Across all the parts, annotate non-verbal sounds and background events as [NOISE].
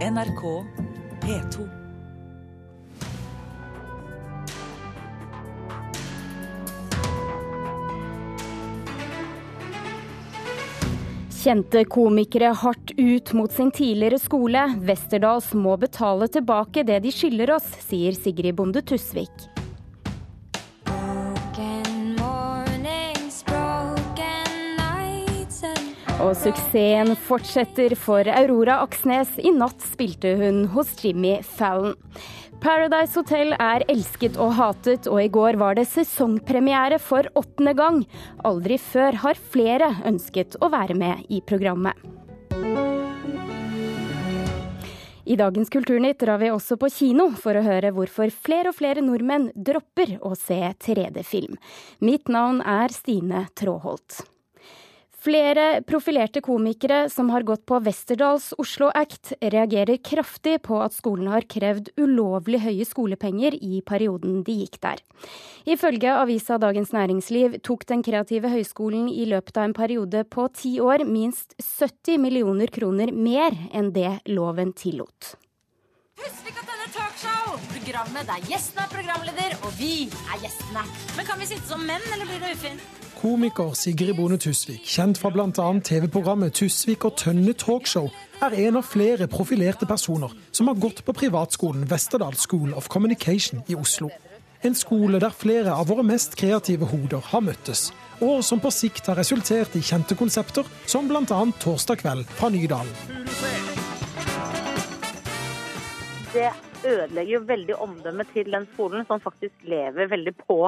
NRK P2. Kjente komikere hardt ut mot sin tidligere skole. Westerdals må betale tilbake det de skylder oss, sier Sigrid Bonde Tusvik. Og suksessen fortsetter for Aurora Aksnes. I natt spilte hun hos Jimmy Fallon. Paradise Hotel er elsket og hatet, og i går var det sesongpremiere for åttende gang. Aldri før har flere ønsket å være med i programmet. I dagens Kulturnytt drar vi også på kino for å høre hvorfor flere og flere nordmenn dropper å se 3D-film. Mitt navn er Stine Tråholt. Flere profilerte komikere som har gått på Westerdals Oslo Act, reagerer kraftig på at skolen har krevd ulovlig høye skolepenger i perioden de gikk der. Ifølge avisa Dagens Næringsliv tok Den kreative høyskolen i løpet av en periode på ti år minst 70 millioner kroner mer enn det loven tillot. Husk ikke at denne talkshow! Programmet der gjesten er programleder, og vi er gjestene. Men kan vi sitte som menn, eller blir det ufint? Komiker Sigrid Bonde Tusvik, kjent fra bl.a. TV-programmet Tusvik og Tønne Talkshow, er en av flere profilerte personer som har gått på privatskolen Westerdal School of Communication i Oslo. En skole der flere av våre mest kreative hoder har møttes, og som på sikt har resultert i kjente konsepter som bl.a. Torsdag kveld fra Nydalen. Det ødelegger jo veldig omdømmet til den skolen, som faktisk lever veldig på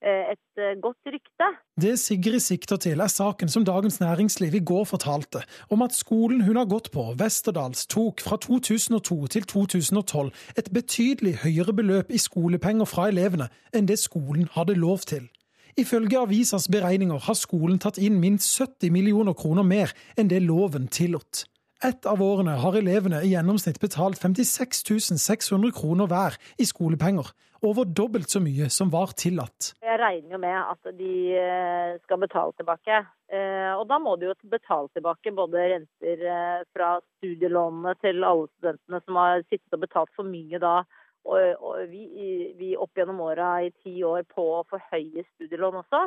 Eh, et eh, godt rykte. Det Sigrid sikter til, er saken som Dagens Næringsliv i går fortalte, om at skolen hun har gått på, Westerdals, tok fra 2002 til 2012 et betydelig høyere beløp i skolepenger fra elevene enn det skolen hadde lov til. Ifølge avisas beregninger har skolen tatt inn minst 70 millioner kroner mer enn det loven tillot. Ett av årene har elevene i gjennomsnitt betalt 56 600 kroner hver i skolepenger, over dobbelt så mye som var tillatt. Jeg regner jo med at de eh, skal betale tilbake. Eh, og da må de jo betale tilbake både renter eh, fra studielånene til alle studentene som har sittet og betalt for mye da. Og, vi, opp gjennom åra i ti år på å forhøye studielån også.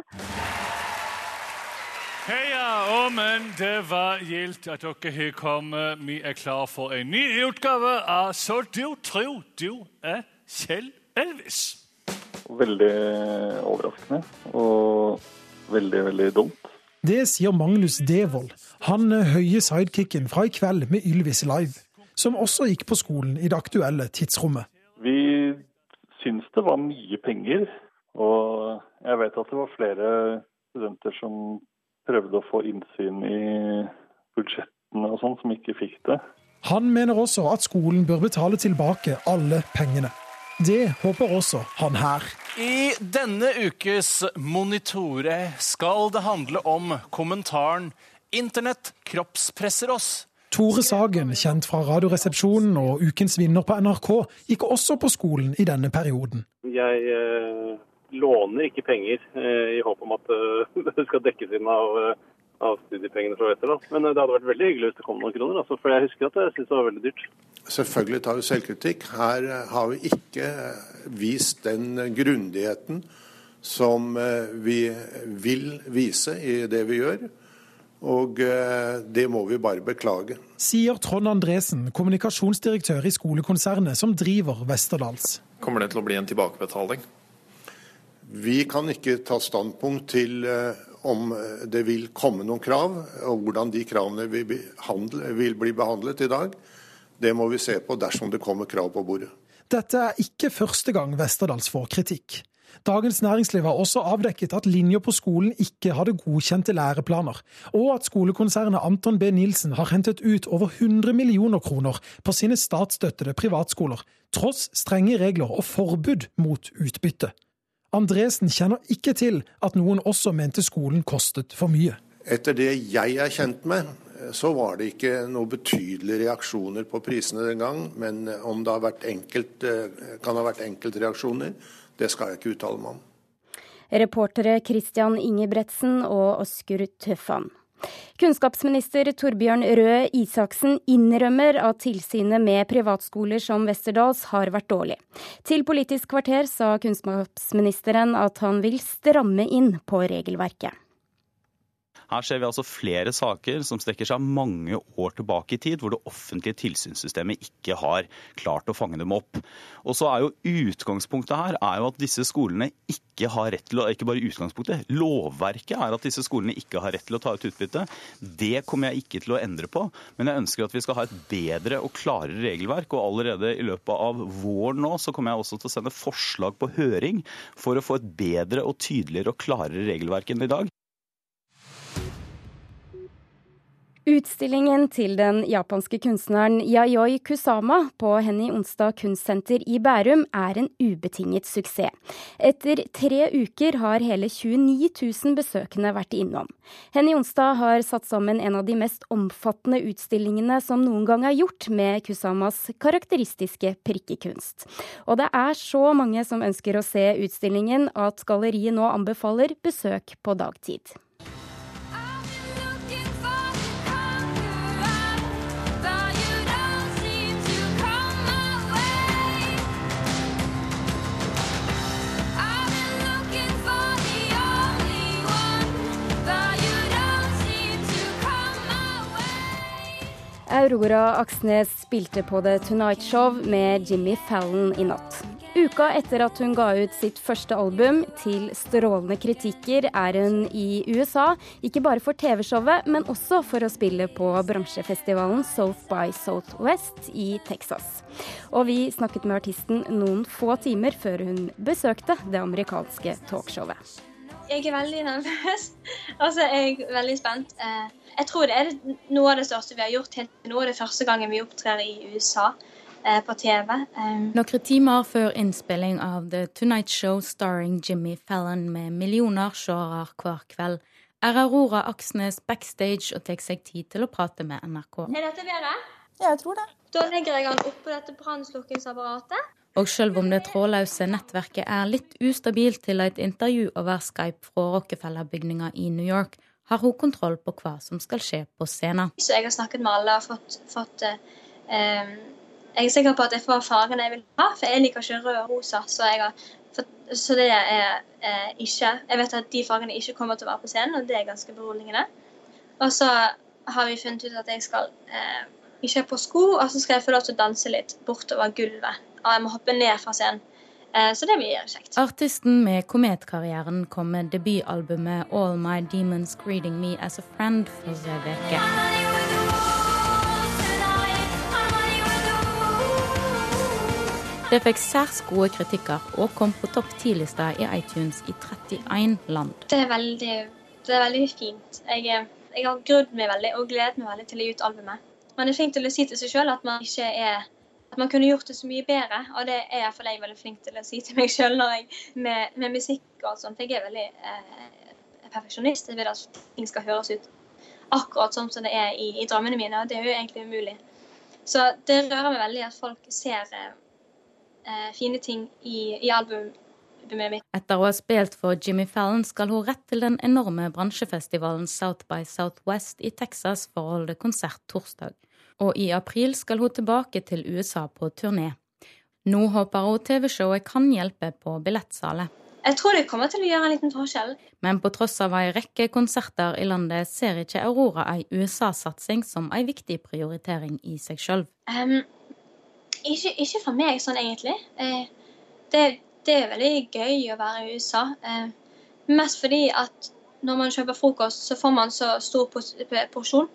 Heia, men det var gildt at dere har kommet. Vi er klar for en ny utgave av Så du tror du er Kjell Elvis. Veldig overraskende og veldig, veldig dumt. Det sier Magnus Devold, han høye sidekicken fra i kveld med Ylvis Live, som også gikk på skolen i det aktuelle tidsrommet. Vi syns det var mye penger, og jeg vet at det var flere studenter som prøvde å få innsyn i budsjettene og sånn, som ikke fikk det. Han mener også at skolen bør betale tilbake alle pengene. Det håper også han her. I denne ukes Monitore skal det handle om kommentaren 'Internett kroppspresser oss'. Tore Sagen, kjent fra Radioresepsjonen og Ukens vinner på NRK, gikk også på skolen i denne perioden. Jeg eh, låner ikke penger eh, i håp om at eh, [LAUGHS] det skal dekkes inn av, eh, av studiepengene fra Westerdal. Men det hadde vært veldig hyggelig hvis det kom noen kroner, altså, for jeg husker at jeg syntes det var veldig dyrt. Selvfølgelig tar vi selvkritikk. Her har vi ikke vist den grundigheten som vi vil vise i det vi gjør. Og det må vi bare beklage. Sier Trond Andresen, kommunikasjonsdirektør i skolekonsernet som driver Westerdals. Kommer det til å bli en tilbakebetaling? Vi kan ikke ta standpunkt til eh, om det vil komme noen krav, og hvordan de kravene vil, bli behandlet i dag. Det må vi se på dersom det kommer krav på bordet. Dette er ikke første gang Westerdals får kritikk. Dagens Næringsliv har også avdekket at linjer på skolen ikke hadde godkjente læreplaner, og at skolekonsernet Anton B. Nilsen har hentet ut over 100 millioner kroner på sine statsstøttede privatskoler, tross strenge regler og forbud mot utbytte. Andresen kjenner ikke til at noen også mente skolen kostet for mye. Etter det jeg er kjent med, så var det ikke noen betydelige reaksjoner på prisene den gang. Men om det har enkelt, kan ha vært enkeltreaksjoner, det skal jeg ikke uttale meg om. Reportere Christian Ingebretsen og Oskur Tøffan. Kunnskapsminister Torbjørn Røe Isaksen innrømmer at tilsynet med privatskoler som Westerdals har vært dårlig. Til Politisk kvarter sa kunnskapsministeren at han vil stramme inn på regelverket. Her ser vi altså flere saker som strekker seg mange år tilbake i tid, hvor det offentlige tilsynssystemet ikke har klart å fange dem opp. Og så er jo Utgangspunktet her er jo at disse skolene ikke har rett til å Ikke bare utgangspunktet, lovverket er at disse skolene ikke har rett til å ta ut utbytte. Det kommer jeg ikke til å endre på, men jeg ønsker at vi skal ha et bedre og klarere regelverk. Og allerede i løpet av våren nå så kommer jeg også til å sende forslag på høring for å få et bedre og tydeligere og klarere regelverk enn i dag. Utstillingen til den japanske kunstneren Yayoi Kusama på Henny Onsdag kunstsenter i Bærum er en ubetinget suksess. Etter tre uker har hele 29 000 besøkende vært innom. Henny Onsdag har satt sammen en av de mest omfattende utstillingene som noen gang er gjort med Kusamas karakteristiske prikkekunst. Og det er så mange som ønsker å se utstillingen at galleriet nå anbefaler besøk på dagtid. Aurora Aksnes spilte på The Tonight Show med Jimmy Fallon i natt. Uka etter at hun ga ut sitt første album, til strålende kritikker, er hun i USA. Ikke bare for TV-showet, men også for å spille på bransjefestivalen South by Southwest i Texas. Og vi snakket med artisten noen få timer før hun besøkte det amerikanske talkshowet. Jeg er veldig nervøs. Altså, jeg er veldig spent. Eh, jeg tror det er noe av det største vi har gjort. Helt nå. av det første gangen vi opptrer i USA eh, på TV. Um, Noen timer før innspilling av The Tonight Show starring Jimmy Fallon med millioner seere hver kveld, er Aurora Aksnes backstage og tar seg tid til å prate med NRK. Er dette bedre? Ja, jeg tror det. Da legger jeg den oppå dette brannslukkingsapparatet. Og selv om det trådløse nettverket er litt ustabilt til et intervju over Skype fra Rockefeller-bygninga i New York, har hun kontroll på hva som skal skje på scenen. Så jeg har snakket med alle og fått, fått eh, Jeg er sikker på at jeg får fargene jeg vil ha, for jeg liker ikke rød og rosa. Så, har, for, så det er eh, ikke Jeg vet at de fargene ikke kommer til å være på scenen, og det er ganske beroligende. Og så har vi funnet ut at jeg skal eh, ikke ha på sko, og så skal jeg få lov til å danse litt bortover gulvet. Og jeg må hoppe ned fra scenen. Eh, så det blir kjekt. Artisten med kometkarrieren kom med debutalbumet 'All My Demons Greeting Me As A Friend' forrige uke. Det fikk særs gode kritikker og kom på topp 10-lista i iTunes i 31 land. Det er veldig, det er veldig fint. Jeg, jeg har grudd meg veldig og gledet meg veldig til å gi ut albumet. Men det er fint å si til seg sjøl at man ikke er at man kunne gjort det så mye bedre. Og det er iallfall jeg veldig flink til å si til meg sjøl med, med, musikk og sånt. Jeg er veldig eh, perfeksjonist. Jeg vil at ting skal høres ut akkurat sånn som det er i, i drømmene mine. Og det er jo egentlig umulig. Så det rører meg veldig at folk ser eh, fine ting i, i albumet mitt. Etter å ha spilt for Jimmy Fallon skal hun rett til den enorme bransjefestivalen South by Southwest i Texas for å holde konsert torsdag og i april skal hun tilbake til USA på turné. Nå håper hun TV-showet kan hjelpe på billettsalet. Jeg tror det kommer til å gjøre en liten forskjell. Men på tross av ei rekke konserter i landet, ser ikke Aurora ei USA-satsing som ei viktig prioritering i seg sjøl. Um, ikke, ikke, for meg sånn egentlig. Uh, det, det, er veldig gøy å være i USA. Uh, mest fordi at når man kjøper frokost, så får man så stor porsjon.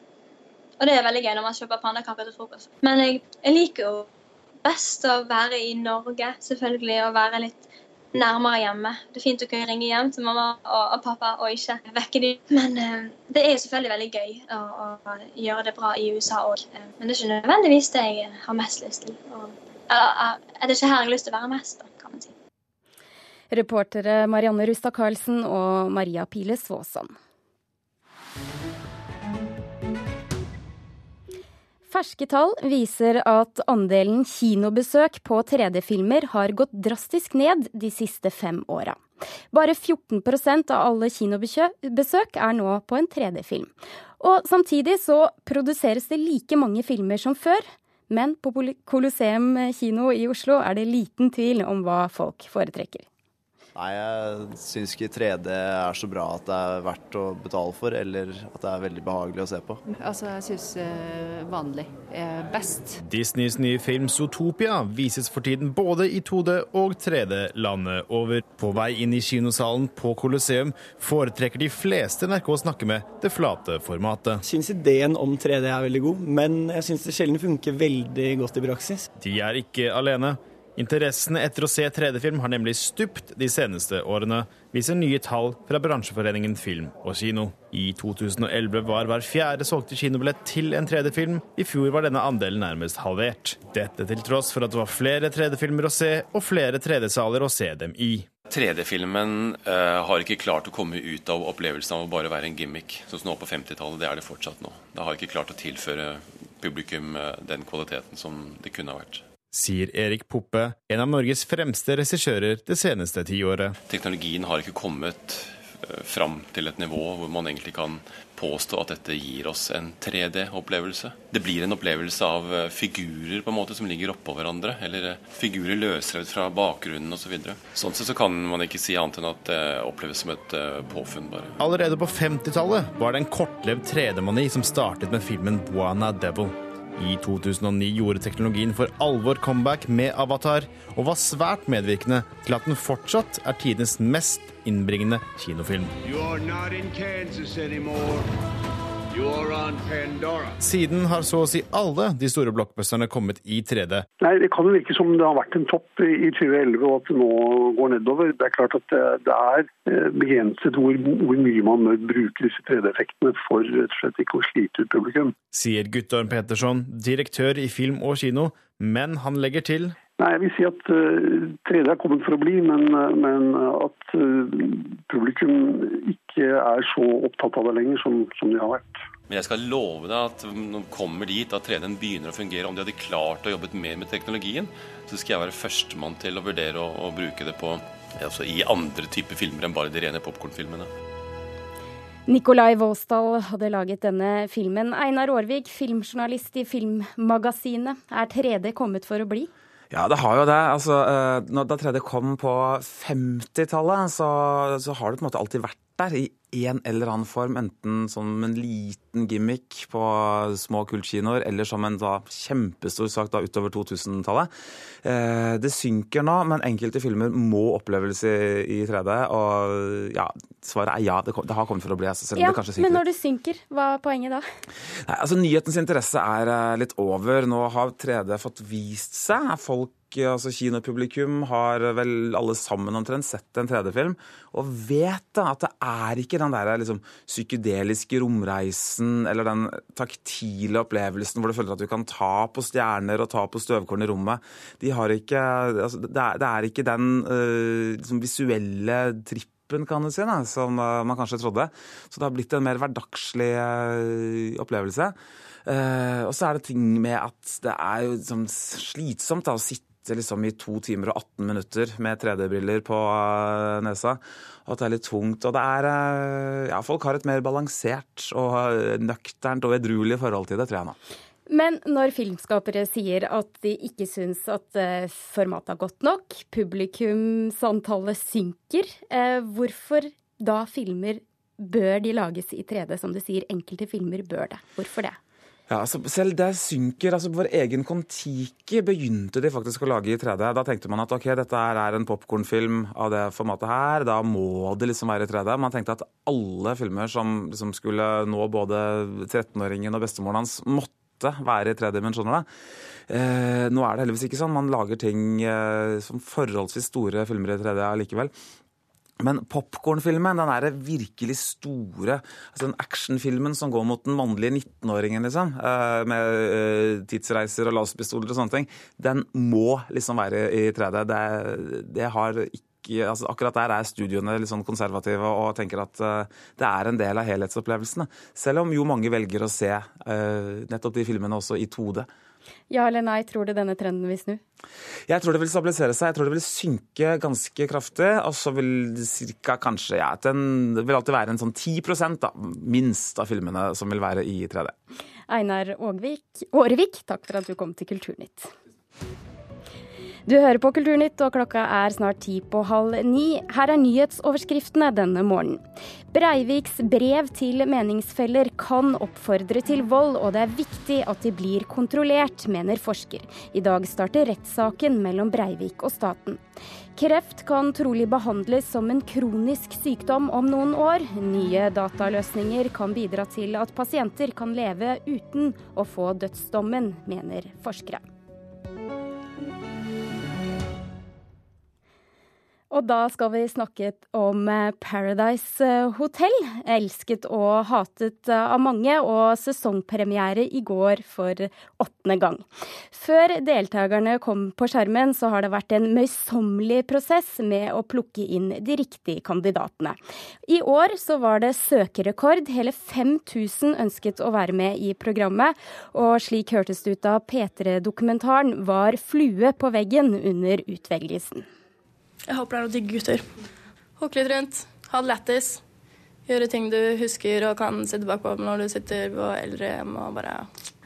Og det er veldig gøy når man kjøper pannekaker til frokost. Men jeg, jeg, liker jo best å være i Norge, selvfølgelig, og være litt nærmere hjemme. Det er fint å kunne ringe hjem til mamma og, og pappa og ikke vekke dem. Men uh, det er jo selvfølgelig veldig gøy å, å, gjøre det bra i USA òg. Uh, men det er ikke nødvendigvis det jeg har mest lyst til. Og, uh, er det ikke her jeg har lyst til å være mest, da, kan man si. Reportere Marianne Rustad Karlsen og Maria Pile Svåsand. Ferske tall viser at andelen kinobesøk på 3D-filmer har gått drastisk ned de siste fem åra. Bare 14% av alle kinobesøk er nå på en 3D-film. Og samtidig så produseres det like mange filmer som før. Men på Colosseum kino i Oslo er det liten tvil om hva folk foretrekker. Nei, jeg syns ikke 3D er så bra at det er verdt å betale for, eller at det er veldig behagelig å se på. Altså, jeg syns uh, vanlig er best. Disneys nye film 'Zootopia' vises for tiden både i 2D og 3D landet over. På vei inn i kinosalen på Colosseum foretrekker de fleste NRK snakker med det flate formatet. Jeg syns ideen om 3D er veldig god, men jeg syns det sjelden funker veldig godt i praksis. De er ikke alene. Interessen etter å se 3D-film har nemlig stupt de seneste årene, viser nye tall fra bransjeforeningen Film og Kino. I 2011 var hver fjerde solgte kinobillett til en 3D-film. I fjor var denne andelen nærmest halvert. Dette til tross for at det var flere 3D-filmer å se, og flere 3D-saler å se dem i. 3D-filmen uh, har ikke klart å komme ut av opplevelsen av å bare være en gimmick. Sånn som nå på 50-tallet, det er det fortsatt nå. Det har ikke klart å tilføre publikum uh, den kvaliteten som det kunne ha vært sier Erik Poppe, en av Norges fremste regissører det seneste tiåret. Teknologien har ikke kommet eh, fram til et nivå hvor man egentlig kan påstå at dette gir oss en 3D-opplevelse. Det blir en opplevelse av eh, figurer på en måte som ligger oppå hverandre, eller eh, figurer løsrevet fra bakgrunnen osv. Så videre. sånn sett så kan man ikke si annet enn at det oppleves som et påfunn, bare. Allerede på 50-tallet var det en kortlevd 3D-mani som startet med filmen Buana Devil. I 2009 gjorde teknologien for alvor comeback med Avatar, og var svært medvirkende til at den fortsatt er tidens mest innbringende kinofilm. You are not in Kansas anymore. Siden har så å si alle de store blockbusterne kommet i 3D. Nei, Det kan jo virke som det har vært en topp i 2011 og at det nå går nedover. Det er klart at det er eh, begrenset hvor, hvor mye man bør bruke disse 3D-effektene for rett og slett ikke å slite ut publikum. Sier Guttorm Petersson, direktør i Film og Kino, men han legger til Nei, Jeg vil si at uh, eh, 3D er kommet for å bli, men, uh, men at uh, publikum ikke er så opptatt av det lenger som, som, de har vært. Men jeg skal love deg at når de kommer dit, at 3D-en begynner å fungere, om de hadde klart å jobbe mer med teknologien, så skal jeg være førstemann til å vurdere å, å bruke det på, altså, i andre typer filmer enn bare de rene popkornfilmene. Nikolai Våsdal hadde laget denne filmen. Einar Aarvik, filmjournalist i Filmmagasinet. Er 3D kommet for å bli? Ja, det har jo det. Altså, eh, da 3D kom på 50-tallet, så, så, har det på en måte alltid vært der i en eller annen form. Enten som en liten gimmick på små kultkinoer, eller som en da, kjempestor sak da, utover 2000-tallet. Eh, det synker nå, men enkelte filmer må oppleves i, i 3D. Og ja, svaret er ja, det, det har kommet for å bli. Altså, ja, men når det synker, hva er poenget da? Nei, altså Nyhetens interesse er eh, litt over. Nå har 3D fått vist seg. Folk altså kinopublikum har vel alle sammen omtrent sett en 3D-film, og vet da at det er ikke den der liksom, psykedeliske romreisen eller den taktile opplevelsen hvor du føler at du kan ta på stjerner og ta på støvkorn i rommet. De har ikke, altså, det, er, det, er, ikke den uh, liksom, visuelle trippen kan du si, da, som uh, man kanskje trodde. Så det har blitt en mer hverdagslig opplevelse. Og så er det ting med at det er jo liksom, slitsomt da, å sitte sitter liksom i to timer og 18 minutter med 3D-briller på eh, nesa. Og at det er litt tungt. Og det er eh, Ja, folk har et mer balansert og eh, nøkternt og edruelig forhold til det, tror jeg nå. Men når filmskapere sier at de ikke syns at formatet er godt nok, publikumsantallet synker, hvorfor da filmer bør de lages i 3D, som du sier? Enkelte filmer bør det. Hvorfor det? Ja, altså Selv det synker. altså Vår egen Kon-Tiki begynte de faktisk å lage i 3D. Da tenkte man at ok, dette er en popkornfilm av det formatet her, da må det liksom være i 3D. Man tenkte at alle filmer som, som skulle nå både 13-åringen og bestemoren hans, måtte være i 3D-dimensjoner. Eh, nå er det heldigvis ikke sånn. Man lager ting eh, som forholdsvis store filmer i 3D allikevel. Men popkornfilmen, den er virkelig store altså Den actionfilmen som går mot den mannlige 19-åringen, liksom, eh, med eh, tidsreiser og laserpistoler og sånne ting, den må liksom være i 3D. Det, det har ikke Altså, akkurat der er studioene litt sånn konservative og tenker at uh, det er en del av helhetsopplevelsene. Selv om jo mange velger å se nettopp de filmene også i 2D. Ja eller nei, tror du denne trenden vil snu? Jeg tror det vil stabilisere seg. Jeg tror det vil synke ganske kraftig. Og så vil cirka kanskje ja, den, Det vil alltid være en sånn 10 da, minst av filmene som vil være i 3D. Einar Årvik, takk for at du kom til Kulturnytt. Du hører på Kulturnytt, og klokka er snart ti på halv ni. Her er nyhetsoverskriftene denne morgenen. Breiviks brev til meningsfeller kan oppfordre til vold, og det er viktig at de blir kontrollert, mener forsker. I dag starter rettssaken mellom Breivik og staten. Kreft kan trolig behandles som en kronisk sykdom om noen år. Nye dataløsninger kan bidra til at pasienter kan leve uten å få dødsdommen, mener forskere. Og da skal vi snakke om eh, Paradise eh, Hotel. Elsket og hatet eh, av mange, og sesongpremiere i går for åttende gang. Før deltakerne kom på skjermen, så har det vært en møysommelig prosess med å plukke inn de riktige kandidatene. I år så var det søkerekord. Hele 5000 ønsket å være med i programmet. Og slik hørtes det ut da P3-dokumentaren var flue på veggen under utvelgelsen. Jeg håper det er noen digge gutter. Hooke litt rundt, ha det lættis. Gjøre ting du husker og kan sitte bakpå når du sitter på eldrehjem og bare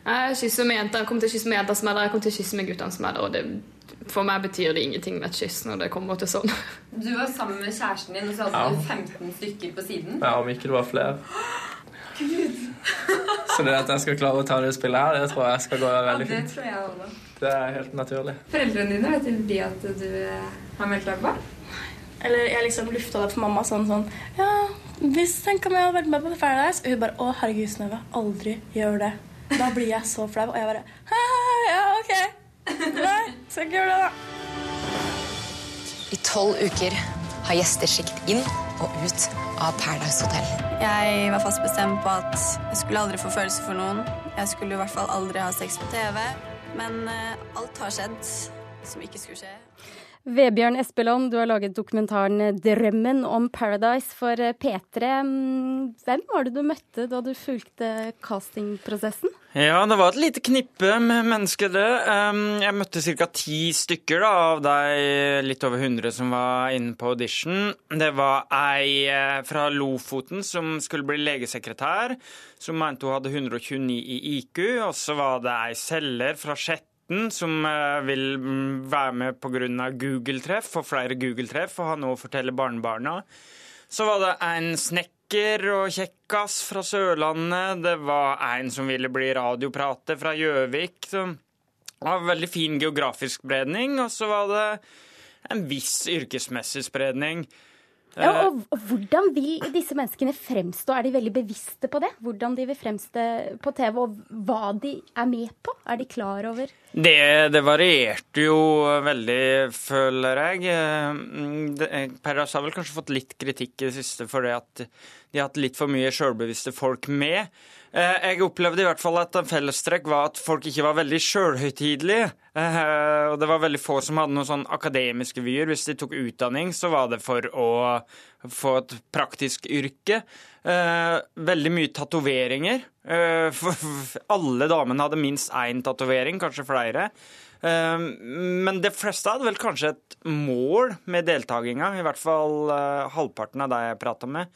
Jeg kysser med jenta, Jeg kommer til å kysse med jenter som er der, jeg kommer til å kysse med guttene som er der. Og det, for meg betyr det ingenting med et kyss når det kommer til sånn. Du var sammen med kjæresten din, og så hadde du 15 stykker på siden. Ja, om ikke det var flere. Gud. Så det at jeg skal klare å ta det spillet her, det tror jeg skal gå veldig fint. Ja, det tror jeg også. Det er helt naturlig. Foreldrene dine, vet de at du har meldt deg på? Eller jeg liksom lufta det for mamma sånn sånn Ja, hvis tenk om jeg hadde vært med på Paradise Og hun bare Å, herregud, Synnøve, aldri gjør det. Da blir jeg så flau. Og jeg bare «Hæ, Ja, OK. Nei, skal ikke gjøre det, da. I tolv uker har gjester sikt inn og ut av Paradise Hotel. Jeg var fast bestemt på at jeg skulle aldri få følelser for noen. Jeg skulle i hvert fall aldri ha sex på TV. Men eh, alt har skjedd som ikke skulle skje. Vebjørn Espeland, du har laget dokumentaren 'Drømmen om Paradise' for P3. Mm, Hvem var det du møtte da du fulgte castingprosessen? Ja, det var et lite knippe med mennesker, det. Jeg møtte ca. ti stykker da, av de litt over 100 som var inne på audition. Det var ei eh, fra Lofoten som skulle bli legesekretær, som mente hun hadde 129 i IQ. Og så var det ei selger fra Skjetten som eh, vil mm, være med pga. Google-treff, få flere Google-treff og ha noe å fortelle barnebarna. Så var det en snekker og kjekkas fra Sørlandet. Det var en som ville bli radioprater fra Gjøvik. som var veldig fin geografisk spredning. Og så var det en viss yrkesmessig spredning. Ja, og og hvordan vil disse menneskene fremstå? Er de veldig bevisste på det? Hvordan de vil fremstå på TV, og hva de er med på? Er de klar over Det, det varierte jo veldig, føler jeg. Per det- Paradise har vel kanskje fått litt kritikk i det siste for det at de har hatt litt for mye sjølbevisste folk med. Eh, Jeg opplevde i hvert fall at en fellestrekk var at folk ikke var veldig sjølhøytidelige. Eh, Og det var veldig få som hadde noen sånn akademiske vyer. Hvis de tok utdanning, så var det for å få et praktisk yrke. Eh, Veldig mye tatoveringer. Alle damene hadde minst én tatovering, kanskje flere. Men de fleste hadde vel kanskje et mål med deltakinga, i hvert fall halvparten av de jeg prata med.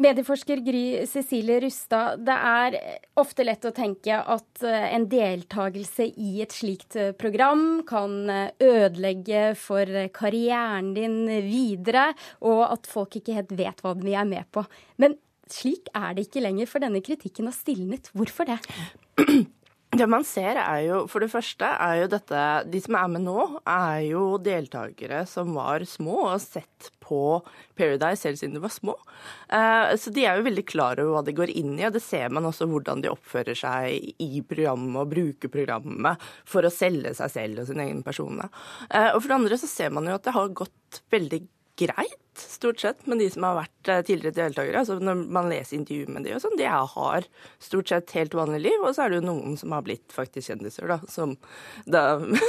Medieforsker Gry Cecilie Rustad, det er ofte lett å tenke at eh, en deltakelse i et slikt eh, program kan eh, ødelegge for karrieren din videre, og at folk ikke helt vet hva de er med på. Men slik er det ikke lenger, for denne kritikken har stilnet. Hvorfor det? [CLEARS THROAT] Det man ser er jo, for det første er jo dette De som er med nå, er jo deltakere som var små og sett på Paradise selv siden de var små. Eh, Så de er jo veldig klar over hva de går inn i, og det ser man også hvordan de oppfører seg i programmet og bruker programmet for å selge seg selv og sin egen person. Eh, Og for det andre så ser man jo at det har gått veldig greit, stort sett, med de som har vært eh, tidligere deltakere. Altså når man leser intervjuer med de og sånn, de har stort sett helt vanlig liv. Og så er det jo noen som har blitt faktisk kjendiser, da. Som da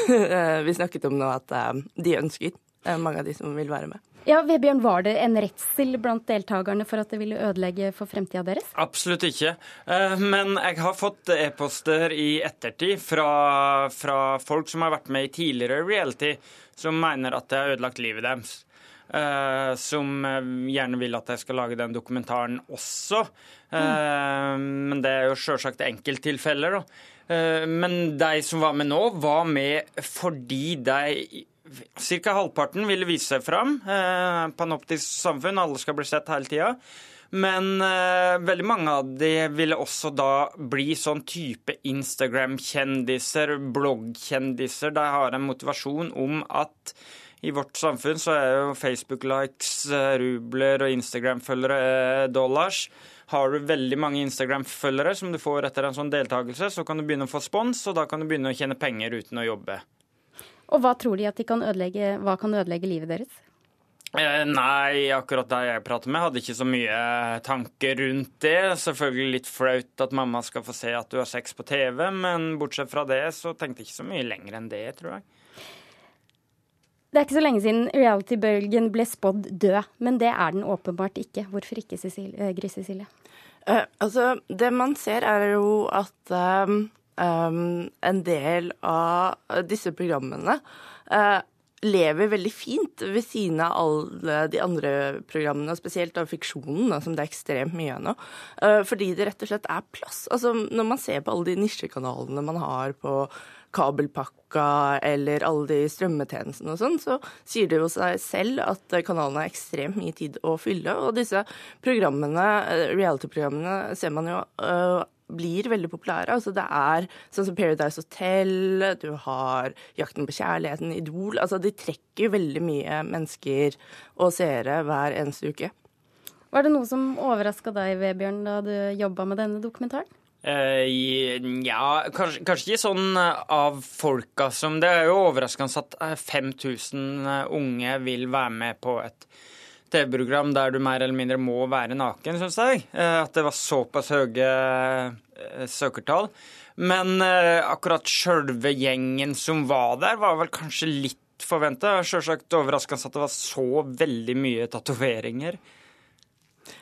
[LAUGHS] vi snakket om nå at eh, de ønsket eh, mange av de som vil være med. Ja, Vebjørn, Var det en redsel blant deltakerne for at det ville ødelegge for fremtida deres? Absolutt ikke. Eh, men jeg har fått e-poster i ettertid fra, fra, folk som har vært med i tidligere reality, som mener at det har ødelagt livet deres. Uh, som gjerne vil at jeg skal lage den dokumentaren også. Mm. Men det er jo sjølsagt enkelttilfeller, da. Men de som var med nå, var med fordi de Ca. halvparten ville vise seg fram. Eh, Panoptisk samfunn, alle skal bli sett hele tida. Men uh, veldig mange av de ville også da bli sånn type Instagram-kjendiser, blogg-kjendiser. De har en motivasjon om at i vårt samfunn så er jo Facebook-likes eh, rubler og Instagram-følgere eh, dollars. Har du veldig mange Instagram-følgere som du får etter en sånn deltakelse, så kan du begynne å få spons, og da kan du begynne å tjene penger uten å jobbe. Og hva tror de at de kan ødelegge, hva kan ødelegge livet deres? Eh, nei, akkurat der jeg pratet med, hadde ikke så mye tanker rundt det. Selvfølgelig litt flaut at mamma skal få se at du har sex på TV, men bortsett fra det så tenkte jeg ikke så mye lenger enn det, tror jeg. Det er ikke så lenge siden reality-bølgen ble spådd død, men det er den åpenbart ikke. Hvorfor ikke, Cecilie, eh, Gry Cecilie? Uh, altså, det man ser er jo at um en del av disse programmene uh, lever veldig fint ved siden av alle de andre programmene, spesielt av fiksjonen, da, som det er ekstremt mye av nå. Fordi det rett og slett er plass. Altså, når man ser på alle de nisjekanalene man har på kabelpakka eller alle de strømmetjenestene og sånn, så sier det jo seg selv at kanalene har ekstremt mye tid å fylle. Og disse programmene, eh, reality-programmene, ser man jo uh, blir veldig populære. Altså det er sånn som Paradise Hotel, du har Jakten på kjærligheten, Idol. Altså de trekker veldig mye mennesker og seere hver eneste uke. Var det noe som overraska deg, Vebjørn, da du jobba med denne dokumentaren? Uh, ja, kanskje, kanskje, ikke sånn eh, av folka som Det er jo overraskende at 5000 eh, unge vil være med på et TV-program der du mer eller mindre må være naken, syns jeg. Eh, at det var såpass høye eh, søkertall. Men eh, akkurat sjølve gjengen som var der, var vel kanskje litt forventa. Sjølsagt overraskende at det var så veldig mye tatoveringer.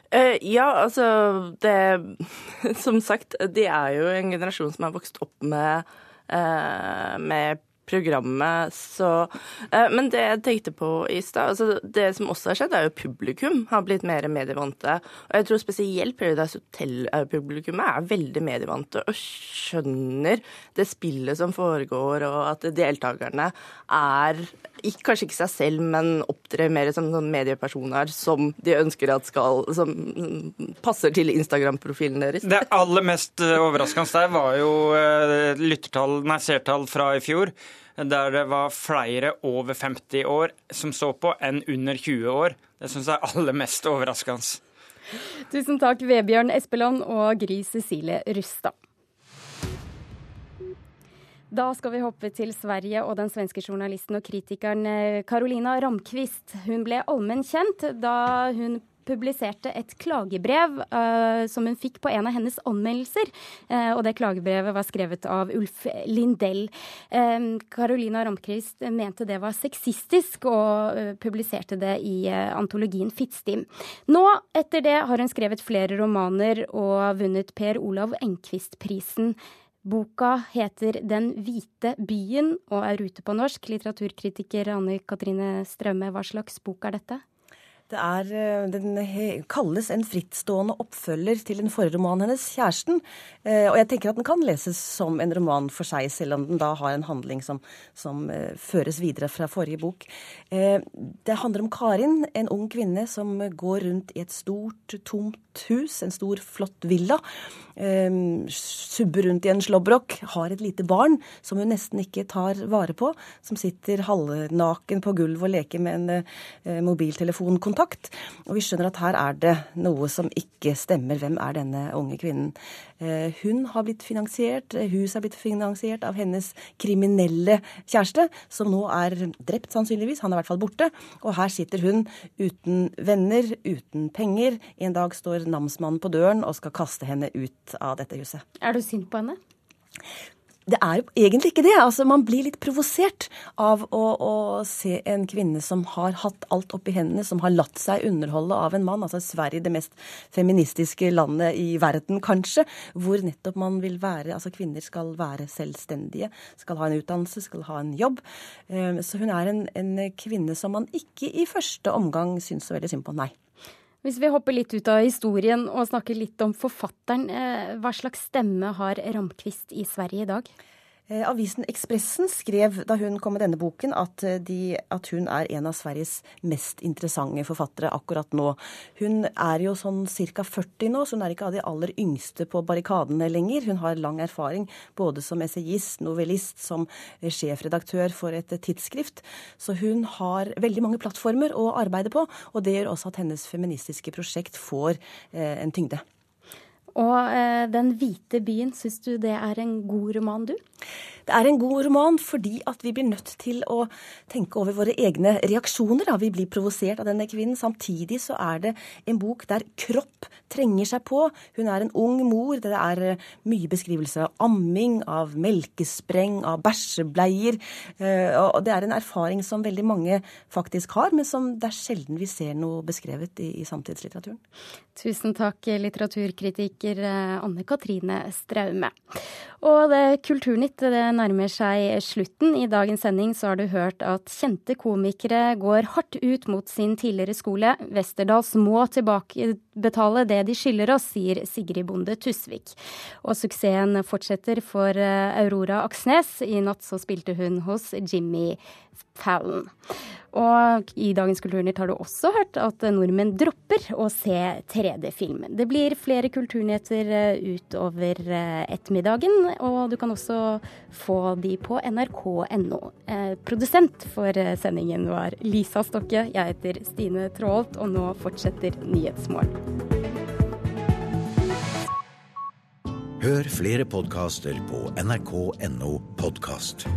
Uh, ja, altså det [LAUGHS] Som sagt, de er jo en generasjon som har vokst opp med, uh, med programmet. Så, eh, men det jeg tenkte på i stad, altså det som også har skjedd, er jo publikum har blitt mer medievante. Og jeg tror spesielt Paradise Hotel-publikummet er veldig medievante og skjønner det spillet som foregår, og at deltakerne er ikke, kanskje ikke seg selv, men opptre mer som sånn mediepersoner som de ønsker at skal Som passer til Instagram-profilen deres. Det aller mest eh, overraskende der var jo eh, lyttertall, nei, seertall fra i fjor der det var flere over 50 år som så på, enn under 20 år. Det syns jeg er aller mest overraskende. Tusen takk, Vebjørn Espeland og Gry Cecilie Rustad. Da skal vi hoppe til Sverige og den svenske journalisten og kritikeren Carolina Ramqvist. Hun ble allmenn kjent da hun publiserte et klagebrev uh, som hun fikk på en av hennes anmeldelser. Uh, og det klagebrevet var skrevet av Ulf Lindell. Uh, Ramqvist mente det var sexistisk, og publiserte det i antologien Fittstim. Nå, etter det, har hun skrevet flere romaner og vunnet Per Olav Enquist-prisen. Boka heter Den hvite byen og er ute på norsk. Litteraturkritiker Anne Katrine Strømme, hva slags bok er dette? Er, eh, Den kalles en frittstående oppfølger til den forrige romanen hennes, 'Kjæresten'. Eh, og jeg tenker at den kan leses som en roman for seg, selv om den da har en handling som, som eh, føres videre fra forrige bok. Det handler om Karin, en ung kvinne som går rundt i et stort, tomt hus, en stor, flott villa. Subber rundt i en slåbrok, har et lite barn som hun nesten ikke tar vare på, som sitter halvnaken på gulvet og leker med en mobiltelefonkontakt kontakt. Og vi skjønner at her er det noe som ikke stemmer. Hvem er denne unge kvinnen? Eh, hun har blitt finansiert, eh, huset er blitt finansiert av hennes kriminelle kjæreste, som nå er drept sannsynligvis. Han er i hvert fall borte. Og her sitter hun uten venner, uten penger. En dag står namsmannen på døren og skal kaste henne ut av dette huset. Er du sint på henne? Det er egentlig ikke det. Altså, man blir litt provosert av å, å, se en kvinne som har hatt alt oppi hendene, som har latt seg underholde av en mann. Altså Sverige, det mest feministiske landet i verden, kanskje. Hvor nettopp man vil være Altså kvinner skal være selvstendige, skal ha en utdannelse, skal ha en jobb. Eh, så hun er en, en kvinne som man ikke i første omgang syns så veldig synd på, nei. Hvis vi hopper litt ut av historien og snakker litt om forfatteren, eh, hva slags stemme har Ramqvist i Sverige i dag? Eh, avisen Ekspressen skrev da hun kom med denne boken at, eh, de, at, hun er en av Sveriges mest interessante forfattere akkurat nå. Hun er jo sånn ca. 40 nå, så hun er ikke av de aller yngste på barrikadene lenger. Hun har lang erfaring både som essayist, novellist, som sjefredaktør for et tidsskrift. Så hun har veldig mange plattformer å arbeide på, og det gjør også at hennes feministiske prosjekt får eh, en tyngde. Og eh, Den hvite byen, syns du det er en god roman, du? Det er en god roman fordi at vi blir nødt til å tenke over våre egne reaksjoner. Da. Vi blir provosert av denne kvinnen. Samtidig så er det en bok der kropp trenger seg på. Hun er en ung mor. Det er eh, mye beskrivelser av amming, av melkespreng, av bæsjebleier. Eh, og det er en erfaring som veldig mange faktisk har, men som det er sjelden vi ser noe beskrevet i, i samtidslitteraturen. Tusen takk, litteraturkritiker eh, Anne Katrine Straume. Og det Kulturnytt det nærmer seg slutten. I dagens sending så har du hørt at kjente komikere går hardt ut mot sin tidligere skole. Westerdals må tilbakebetale det de skylder oss, sier Sigrid Bonde Tusvik. Og suksessen fortsetter for eh, Aurora Aksnes. I natt så spilte hun hos Jimmy Fallon. Og i Dagens Kulturnytt har du også hørt at nordmenn dropper å se 3D-film. Det blir flere kulturnyheter eh, utover eh, ettermiddagen, og du kan også få de på nrk.no. Eh, produsent for sendingen var Lisa Stokke. Jeg heter Stine Traalt, og nå fortsetter Nyhetsmorgen. Hør flere podkaster på nrk.no podkast.